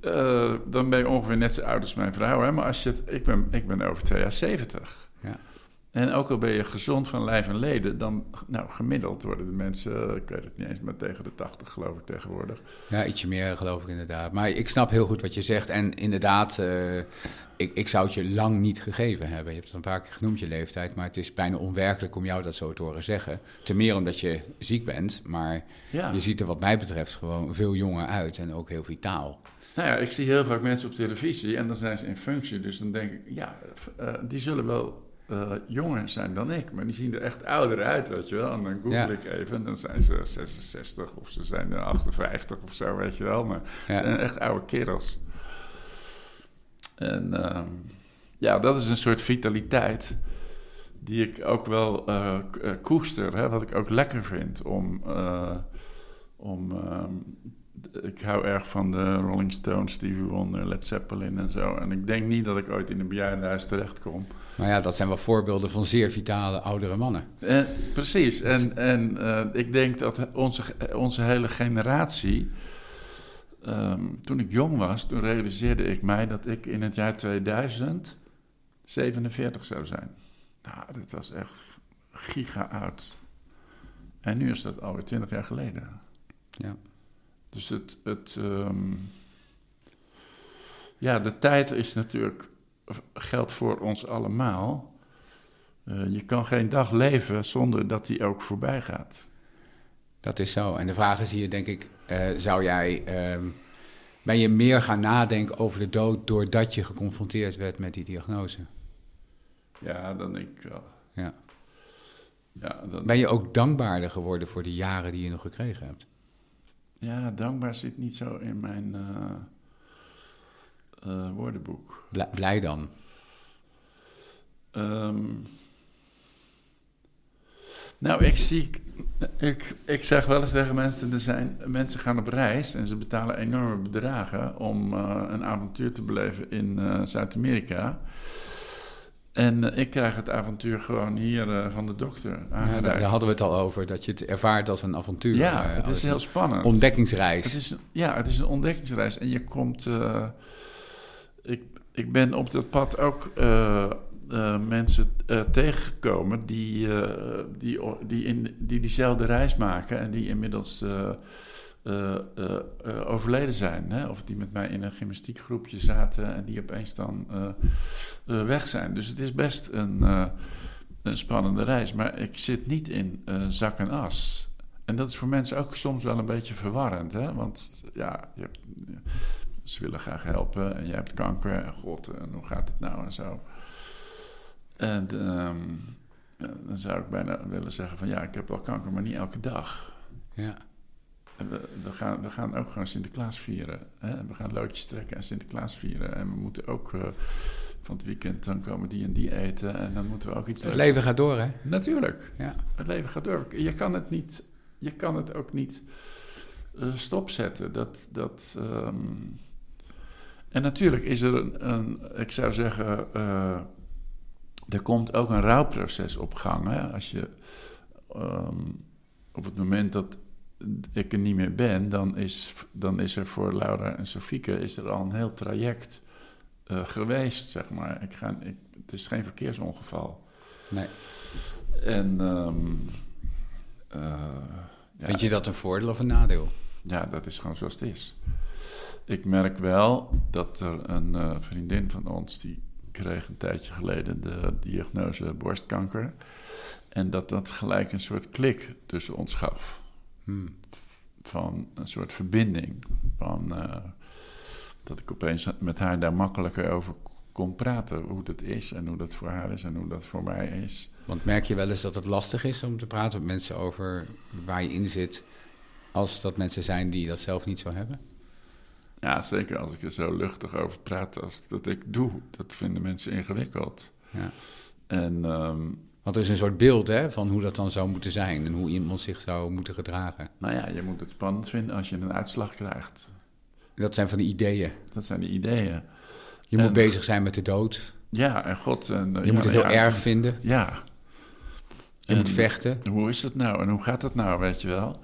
uh, dan ben je ongeveer net zo oud als mijn vrouw. Hè? Maar als je het, ik, ben, ik ben over twee jaar 70. En ook al ben je gezond van lijf en leden, dan, nou, gemiddeld worden de mensen, ik weet het niet eens, maar tegen de 80 geloof ik tegenwoordig. Ja, ietsje meer geloof ik inderdaad. Maar ik snap heel goed wat je zegt. En inderdaad, uh, ik, ik zou het je lang niet gegeven hebben. Je hebt het een paar keer genoemd, je leeftijd. Maar het is bijna onwerkelijk om jou dat zo te horen zeggen. Ten meer omdat je ziek bent. Maar ja. je ziet er wat mij betreft gewoon veel jonger uit en ook heel vitaal. Nou ja, ik zie heel vaak mensen op televisie en dan zijn ze in functie. Dus dan denk ik, ja, uh, die zullen wel uh, jonger zijn dan ik. Maar die zien er echt ouder uit, weet je wel. En dan google ik even en dan zijn ze 66 of ze zijn 58 of zo, weet je wel. Maar ja. zijn echt oude kerels. En uh, ja, dat is een soort vitaliteit die ik ook wel uh, koester. Hè, wat ik ook lekker vind om... om ehm, ik hou erg van de Rolling Stones, Stevie Wonder, Led Zeppelin en zo. En ik denk niet dat ik ooit in een bejaardenhuis terechtkom. Maar ja, dat zijn wel voorbeelden van zeer vitale oudere mannen. Eh, precies. En, en uh, ik denk dat onze, onze hele generatie. Um, toen ik jong was, toen realiseerde ik mij dat ik in het jaar 2000 47 zou zijn. Nou, dat was echt giga oud. En nu is dat alweer 20 jaar geleden. Ja. Dus het. het um, ja, de tijd is natuurlijk. geldt voor ons allemaal. Uh, je kan geen dag leven zonder dat die ook voorbij gaat. Dat is zo. En de vraag is hier, denk ik, uh, zou jij. Uh, ben je meer gaan nadenken over de dood doordat je geconfronteerd werd met die diagnose? Ja, dan denk ik wel. Ja. ja dan... Ben je ook dankbaarder geworden voor de jaren die je nog gekregen hebt? Ja, dankbaar zit niet zo in mijn uh, uh, woordenboek. Blij, blij dan? Um, nou, ik zie. Ik, ik zeg wel eens tegen mensen: er zijn, mensen gaan op reis en ze betalen enorme bedragen om uh, een avontuur te beleven in Zuid-Amerika. En uh, ik krijg het avontuur gewoon hier uh, van de dokter ja, daar, hadden we het al over, dat je het ervaart als een avontuur. Ja, uh, het is heel spannend. Ontdekkingsreis. Het is, ja, het is een ontdekkingsreis. En je komt... ik, ik ben op dat pad ook mensen tegengekomen die, die, die, in, die diezelfde reis maken... en die inmiddels... Uh, uh, uh, overleden zijn. Hè? Of die met mij in een gymnastiekgroepje zaten en die opeens dan weg zijn. Dus het is best een, spannende reis. Maar ik zit niet in zak en as. En dat is voor mensen ook soms wel een beetje verwarrend. Hè? Want ja, je ze willen graag helpen en je hebt kanker. En god, en hoe gaat het nou en zo. En um, dan zou ik bijna willen zeggen van ja, ik heb wel kanker, maar niet elke dag. Ja. We, we, gaan, we gaan ook gewoon Sinterklaas vieren. Hè? We gaan loodjes trekken en Sinterklaas vieren. En we moeten ook uh, van het weekend, dan komen die en die eten. En dan moeten we ook iets... Het leven gaat door, hè? Natuurlijk. Ja. Het leven gaat door. Je kan het, niet, je kan het ook niet uh, stopzetten. Dat... dat um... En natuurlijk is er een, een ik zou zeggen... Uh, er komt ook een rouwproces op gang. Hè? Als je... Um, op het moment dat ik er niet meer ben, dan is, dan is er voor Laura en Sofieke is er al een heel traject uh, geweest, zeg maar. Ik ga, ik, het is geen verkeersongeval. Nee. En... Um, uh, Vind ja, je dat een voordeel of een nadeel? Ja, dat is gewoon zoals het is. Ik merk wel dat er een uh, vriendin van ons... die kreeg een tijdje geleden de diagnose borstkanker... en dat dat gelijk een soort klik tussen ons gaf... Hmm. Van een soort verbinding. Van, uh, dat ik opeens met haar daar makkelijker over kon praten. Hoe dat is en hoe dat voor haar is en hoe dat voor mij is. Want merk je wel eens dat het lastig is om te praten met mensen over waar je in zit. Als dat mensen zijn die dat zelf niet zo hebben? Ja, zeker als ik er zo luchtig over praat als dat ik doe. Dat vinden mensen ingewikkeld. Ja. En um, want er is een soort beeld hè, van hoe dat dan zou moeten zijn en hoe iemand zich zou moeten gedragen. Nou ja, je moet het spannend vinden als je een uitslag krijgt. Dat zijn van die ideeën. Dat zijn de ideeën. Je en, moet bezig zijn met de dood. Ja, en God. En, je ja, moet het heel ja, erg vinden. Ja. Je en, moet vechten. Hoe is het nou en hoe gaat het nou, weet je wel?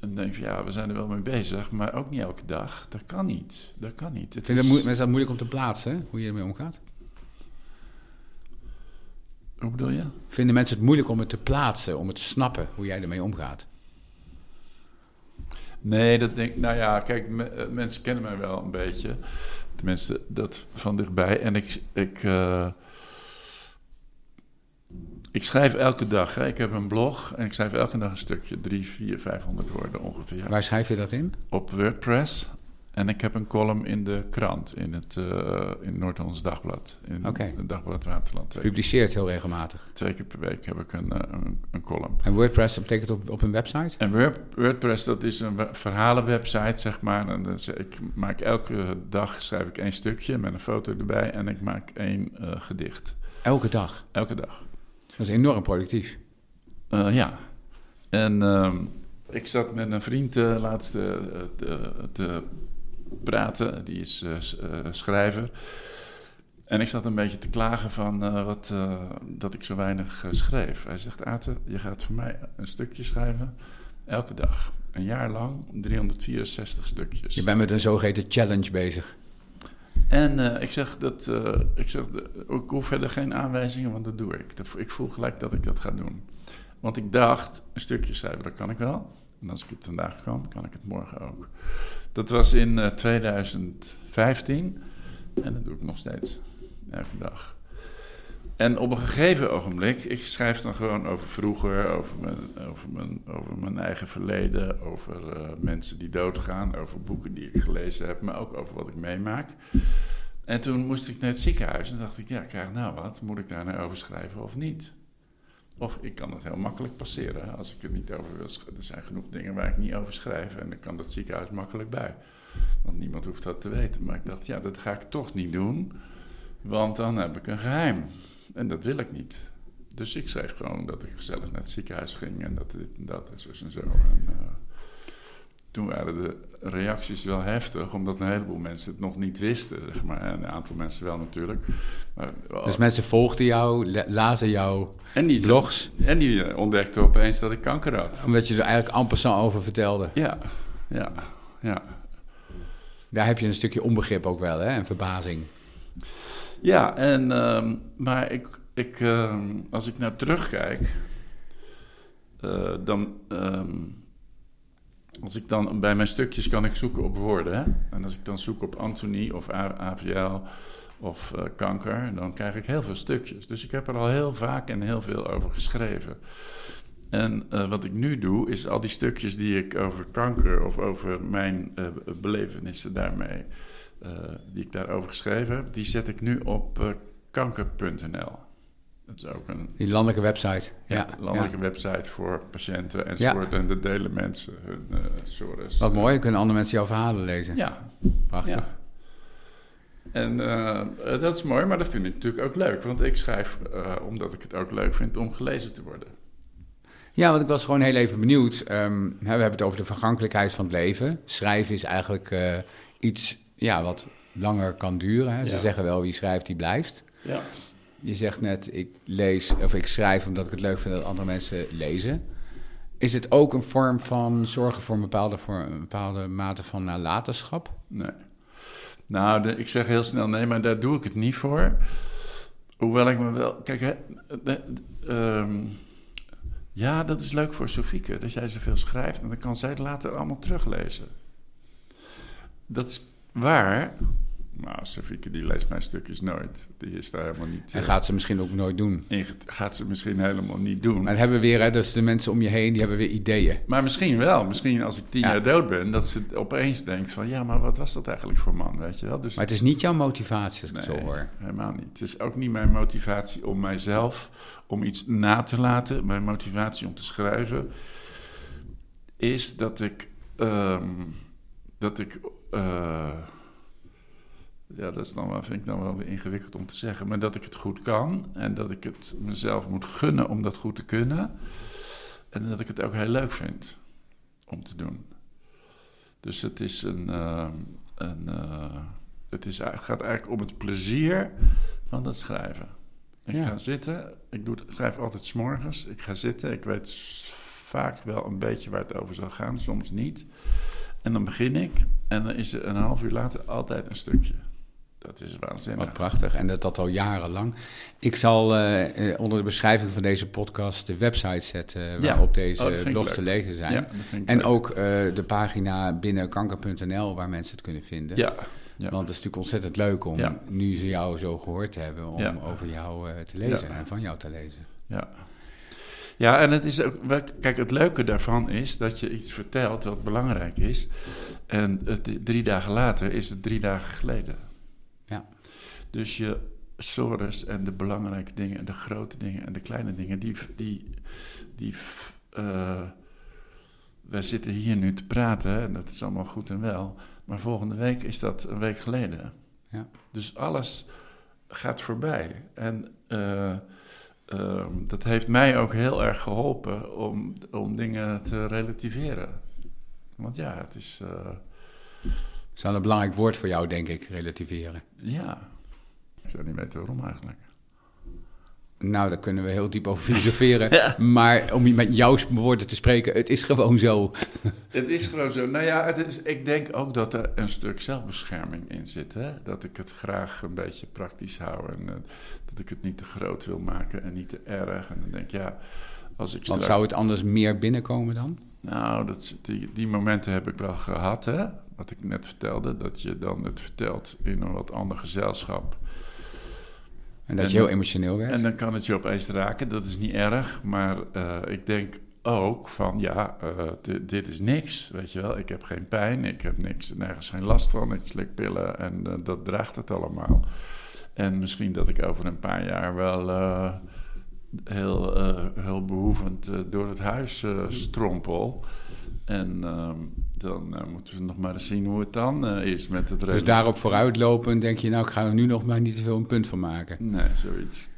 En dan denk je, ja, we zijn er wel mee bezig, maar ook niet elke dag. Dat kan niet. Dat kan niet. Het Vind is... mensen dat moeilijk om te plaatsen, hoe je ermee omgaat? Hoe bedoel je? Vinden mensen het moeilijk om het te plaatsen, om het te snappen hoe jij ermee omgaat? Nee, dat denk Nou ja, kijk, me- eh, mensen kennen mij wel een beetje. Tenminste, dat van dichtbij. En ik. ik eh, ik schrijf elke dag. Hè. Ik heb een blog en ik schrijf elke dag een stukje. Drie, vier, vijfhonderd woorden ongeveer. Waar schrijf je dat in? Op WordPress. En ik heb een column in de krant, in het eh in Noord-Hollands Dagblad. In het Dagblad Waterland. Publiceert heel regelmatig. twee keer per week heb ik een, eh, een, een column. En WordPress dat betekent op, op een website? En Word- WordPress, dat is een we- verhalenwebsite, zeg maar. En ik maak elke dag schrijf ik één stukje met een foto erbij en ik maak één eh, gedicht. Elke dag. Elke dag. Dat is enorm productief. Ja. En ehm, ik zat met een vriend uh, laatst te, te praten, die is eh, eh, schrijver. En ik zat een beetje te klagen van eh, wat, dat ik zo weinig schreef. Hij zegt, Aten, je gaat voor mij een stukje schrijven, elke dag. Een jaar lang, 364 stukjes. Je bent met een zogeheten challenge bezig. En ik zeg, dat, ik, zeg ik hoef verder geen aanwijzingen, want dat doe ik. Ik voel gelijk dat ik dat ga doen. Want ik dacht, een stukje schrijven, dat kan ik wel. En als ik het vandaag kan, kan ik het morgen ook. Dat was in eh, 2015 en dat doe ik nog steeds, elke dag. En op een gegeven ogenblik, ik schrijf dan gewoon over vroeger, over mijn, mijn, over mijn eigen verleden, over eh, mensen die doodgaan, over boeken die ik gelezen heb, maar ook over wat ik meemaak. En toen moest ik naar het ziekenhuis en dacht ik, ja, krijg nou wat, moet ik daar nou over schrijven of niet? Of ik kan het heel makkelijk passeren als ik er niet over wil. Er zijn genoeg dingen waar ik niet over schrijf en dan kan dat ziekenhuis makkelijk bij. Want niemand hoeft dat te weten. Maar ik dacht, ja, dat ga ik toch niet doen, want dan heb ik een geheim. En dat wil ik niet. Dus ik schreef gewoon dat ik gezellig naar het ziekenhuis ging en dat dit en dat en zo en zo. Eh, toen waren de reacties wel heftig, omdat een heleboel mensen het nog niet wisten, zeg maar. En een aantal mensen wel natuurlijk. Maar, Dus mensen volgden jou, la- lazen jou, en die, blogs? En die eh, ontdekten opeens dat ik kanker had. omdat je er eigenlijk amper zo over vertelde. Ja, ja, ja. Daar heb je een stukje onbegrip ook wel, hè? En verbazing. Ja, en, ehm, maar ik, ik, ehm, als ik naar terugkijk, eh, dan, ehm, als ik dan bij mijn stukjes kan ik zoeken op woorden. Hè? En als ik dan zoek op Anthony of AVL of eh, kanker, dan krijg ik heel veel stukjes. Dus ik heb er al heel vaak en heel veel over geschreven. En eh, wat ik nu doe, is al die stukjes die ik over kanker of over mijn eh, belevenissen daarmee, die ik daarover geschreven heb, die zet ik nu op kanker.nl. Dat is ook een Die landelijke website. ja, Ja, landelijke ja. website voor patiënten enzovoort. En daar delen mensen hun uh, sores. Wat mooi, kunnen andere mensen jouw verhalen lezen. Ja, Prachtig. En eh, dat is mooi, maar dat vind ik natuurlijk ook leuk. Want ik schrijf uh, omdat ik het ook leuk vind om gelezen te worden. Ja, want ik was gewoon heel even benieuwd. Um, we hebben het over de vergankelijkheid van het leven. Schrijven is eigenlijk uh, iets ja, wat langer kan duren. Hè? Ze Ja. zeggen wel, wie schrijft, die blijft. Ja. Je zegt net, ik lees of ik schrijf omdat ik het leuk vind dat andere mensen lezen. Is het ook een vorm van zorgen voor een bepaalde, voor een bepaalde mate van nalatenschap? Nee. Nou, ik zeg heel snel nee, maar daar doe ik het niet voor. Hoewel ik me wel. Kijk, hè, um, ja, dat is leuk voor Sofieke, dat jij zoveel schrijft. En dan kan zij het later allemaal teruglezen. Dat is waar. Nou, Sofieke die leest mijn stukjes nooit. Die is daar helemaal niet... En gaat ze misschien ook nooit doen. Gaat ze misschien helemaal niet doen. Maar dan hebben we weer, hè, dus de mensen om je heen, die hebben weer ideeën. Maar misschien wel. Misschien als ik tien ja. jaar dood ben, dat ze opeens denkt van... ja, maar wat was dat eigenlijk voor man, weet je wel? Dus maar het is niet jouw motivatie, als ik nee, het zo hoor. helemaal niet. Het is ook niet mijn motivatie om mijzelf, om iets na te laten. Mijn motivatie om te schrijven is dat ik... Um, dat ik... Uh, ja, dat is dan wel, vind ik dan wel weer ingewikkeld om te zeggen. Maar dat ik het goed kan en dat ik het mezelf moet gunnen om dat goed te kunnen. En dat ik het ook heel leuk vind om te doen. Dus het is een. Uh, een uh, het, is, gaat eigenlijk om het plezier van het schrijven. Ik ja. ga zitten, ik doe het, schrijf altijd s'morgens. Ik ga zitten, ik weet vaak wel een beetje waar het over zal gaan, soms niet. En dan begin ik en dan is er een half uur later altijd een stukje. Dat is waanzinnig. Wat prachtig. En dat dat al jarenlang. Ik zal eh, eh, onder de beschrijving van deze podcast de website zetten Ja. waarop deze Oh, blogs leuk. te lezen zijn. Ja, En leuk. ook eh, de pagina binnen kanker.nl waar mensen het kunnen vinden. Ja, ja. Want het is natuurlijk ontzettend leuk om, Ja. nu ze jou zo gehoord hebben, om Ja. over jou te lezen en van jou te lezen. Ja. Ja, en het is ook. Kijk, het leuke daarvan is dat je iets vertelt wat belangrijk is. En het, drie dagen later is het drie dagen geleden. Dus je sores en de belangrijke dingen en de grote dingen en de kleine dingen, die. die, die eh, wij zitten hier nu te praten en dat is allemaal goed en wel. Maar volgende week is dat een week geleden. Ja. Dus alles gaat voorbij. En eh, ehm, dat heeft mij ook heel erg geholpen om, om dingen te relativeren. Want ja, het is. eh, Dat is wel een belangrijk woord voor jou, denk ik, relativeren. ja. Ik zou niet weten waarom eigenlijk. Nou, daar kunnen we heel diep over filosoferen. Ja. Maar om met jouw woorden te spreken, het is gewoon zo. Het is gewoon zo. Nou ja, het is, ik denk ook dat er een stuk zelfbescherming in zit. Hè? Dat ik het graag een beetje praktisch hou. En eh, dat ik het niet te groot wil maken en niet te erg. En dan denk ik, ja, als ik Want straks... zou het anders meer binnenkomen dan? Nou, dat, die, die momenten heb ik wel gehad, hè. Wat ik net vertelde, dat je dan het vertelt in een wat ander gezelschap. En dat En- je heel emotioneel werd? En dan kan het je opeens raken, dat is niet erg. Maar eh, ik denk ook van, ja, eh, di- dit is niks, weet je wel. Ik heb geen pijn, ik heb niks, nergens geen last van. Ik slik pillen en eh, dat draagt het allemaal. En misschien dat ik over een paar jaar wel heel, heel behoevend eh, door het huis strompel. En ehm, dan eh, moeten we nog maar eens zien hoe het dan eh, is met het dus daarop vooruitlopen denk je, nou, ik ga er nu nog maar niet te veel een punt van maken. Nee, zoiets.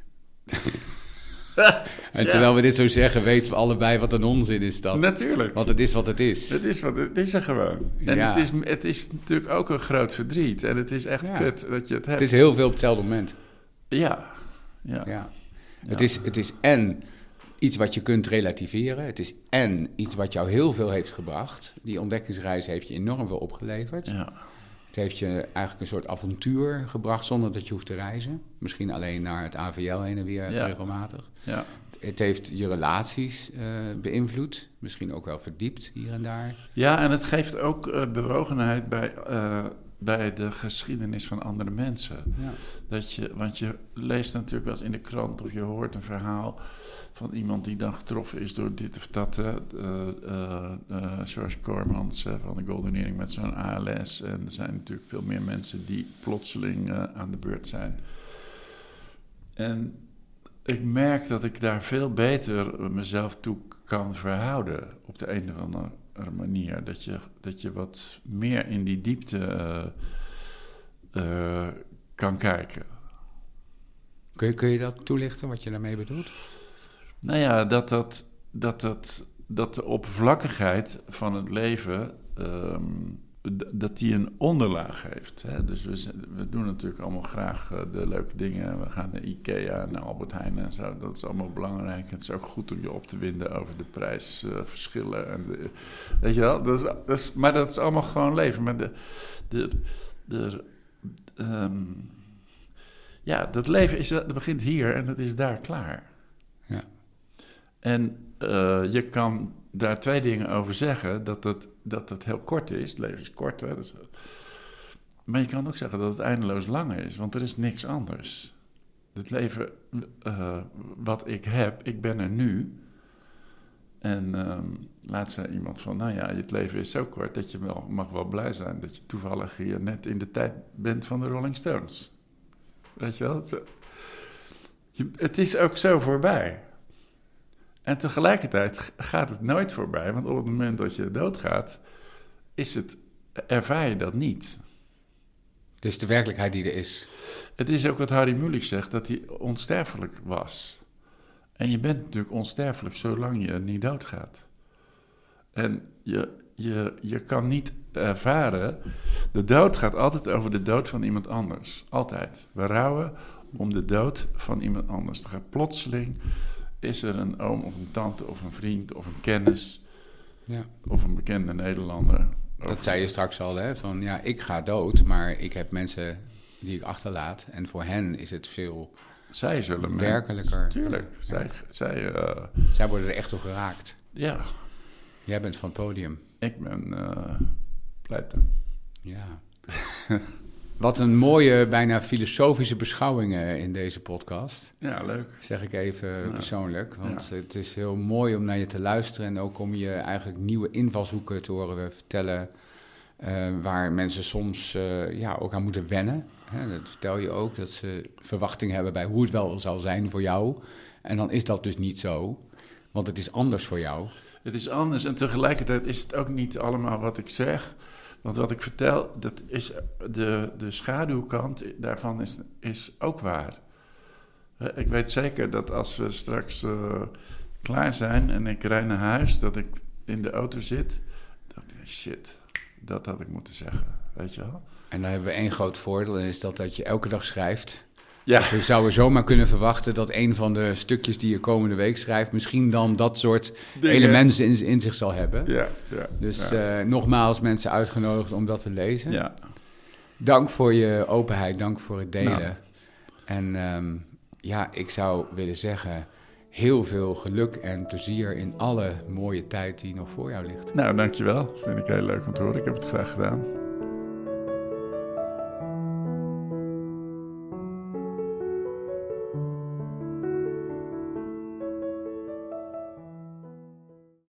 En Ja. terwijl we dit zo zeggen, weten we allebei wat een onzin is dat. Natuurlijk. Want het is wat het is. Het is wat het is er gewoon. En Ja. het, is, het is natuurlijk ook een groot verdriet. En het is echt Ja. kut dat je het hebt. Het is heel veel op hetzelfde moment. Ja. Ja. Ja. Het, is, het is en iets wat je kunt relativeren. Het is en iets wat jou heel veel heeft gebracht. Die ontdekkingsreis heeft je enorm veel opgeleverd. Ja. Het heeft je eigenlijk een soort avontuur gebracht zonder dat je hoeft te reizen. Misschien alleen naar het AVL heen en weer Ja. regelmatig. Ja. Het heeft je relaties eh, beïnvloed. Misschien ook wel verdiept hier en daar. ja, en het geeft ook eh, bewogenheid bij, eh, bij de geschiedenis van andere mensen. Ja. Dat je, want je leest natuurlijk wel eens in de krant of je hoort een verhaal van iemand die dan getroffen is door dit of dat. hè. Eh, eh, eh, George Cormans eh, van de Golden Earring met zo'n ALS. En er zijn natuurlijk veel meer mensen die plotseling aan de beurt zijn. En ik merk dat ik daar veel beter mezelf toe kan verhouden op de een of andere manier. Dat je, dat je wat meer in die diepte kan kijken. Kun, je, kun je dat toelichten, wat je daarmee bedoelt? Nou ja, dat, dat, dat, dat, de oppervlakkigheid van het leven. ehm, dat die een onderlaag heeft. Hè? Dus we, we doen natuurlijk allemaal graag eh, de leuke dingen. We gaan naar Ikea, naar Albert Heijn en zo. Dat is allemaal belangrijk. Het is ook goed om je op te winden over de prijsverschillen. en de, weet je wel? Dat is, dat is, maar dat is allemaal gewoon leven. Maar de, de, de, ehm, ja, dat leven is, dat begint hier en dat is daar klaar. Ja. En eh, je kan daar twee dingen over zeggen. Dat het, dat het heel kort is. Het leven is kort. Hè? Dus, maar je kan ook zeggen dat het eindeloos lang is. Want er is niks anders. Het leven eh, wat ik heb, ik ben er nu. En ehm, laatst zei iemand van, nou ja, het leven is zo kort dat je wel, mag wel blij zijn dat je toevallig hier net in de tijd bent van de Rolling Stones. Weet je wel? Het, is ook zo voorbij. En tegelijkertijd gaat het nooit voorbij, want op het moment dat je doodgaat, is het, ervaar je dat niet. Het is de werkelijkheid die er is. Het is ook wat Harry Mulick zegt, dat hij onsterfelijk was. En je bent natuurlijk onsterfelijk zolang je niet doodgaat. En je, je, je kan niet ervaren. De dood gaat altijd over de dood van iemand anders. Altijd. We rouwen om de dood van iemand anders. Er gaat plotseling. Is er een oom of een tante of een vriend of een kennis. Ja. Of een bekende Nederlander. Dat zei je straks al, hè? Van ja, ik ga dood, maar ik heb mensen die ik achterlaat. En voor hen is het veel Zij zullen werkelijker. Tuurlijk. Zij, zij eh, Zij worden er echt door geraakt. ja, Jij bent van het podium. ik ben eh pleiter. Ja. Wat een mooie, bijna filosofische beschouwingen in deze podcast. Ja, leuk. Zeg ik even Ja. persoonlijk. Want het is heel mooi om naar je te luisteren. En ook om je eigenlijk nieuwe invalshoeken te horen vertellen. eh, waar mensen soms eh, ja, ook aan moeten wennen. Hè, dat vertel je ook, dat ze verwachtingen hebben bij hoe het wel zal zijn voor jou. En dan is dat dus niet zo. Want het is anders voor jou. Het is anders en tegelijkertijd is het ook niet allemaal wat ik zeg. Want wat ik vertel, dat is de, de schaduwkant daarvan is, is ook waar. Ik weet zeker dat als we straks eh, klaar zijn en ik rijd naar huis, dat ik in de auto zit. Dat shit, dat had ik moeten zeggen. Weet je wel? En daar hebben we één groot voordeel. Is dat dat je elke dag schrijft. Ja, Dus we zouden zomaar kunnen verwachten dat een van de stukjes die je komende week schrijft... misschien dan dat soort Dingen. elementen in, in zich zal hebben. ja, ja. Dus ja. eh, nogmaals mensen uitgenodigd om dat te lezen. ja. Dank voor je openheid, dank voor het delen. Nou. En ehm, ja, ik zou willen zeggen, heel veel geluk en plezier in alle mooie tijd die nog voor jou ligt. Nou, dankjewel. Vind ik heel leuk om te horen. Ik heb het graag gedaan.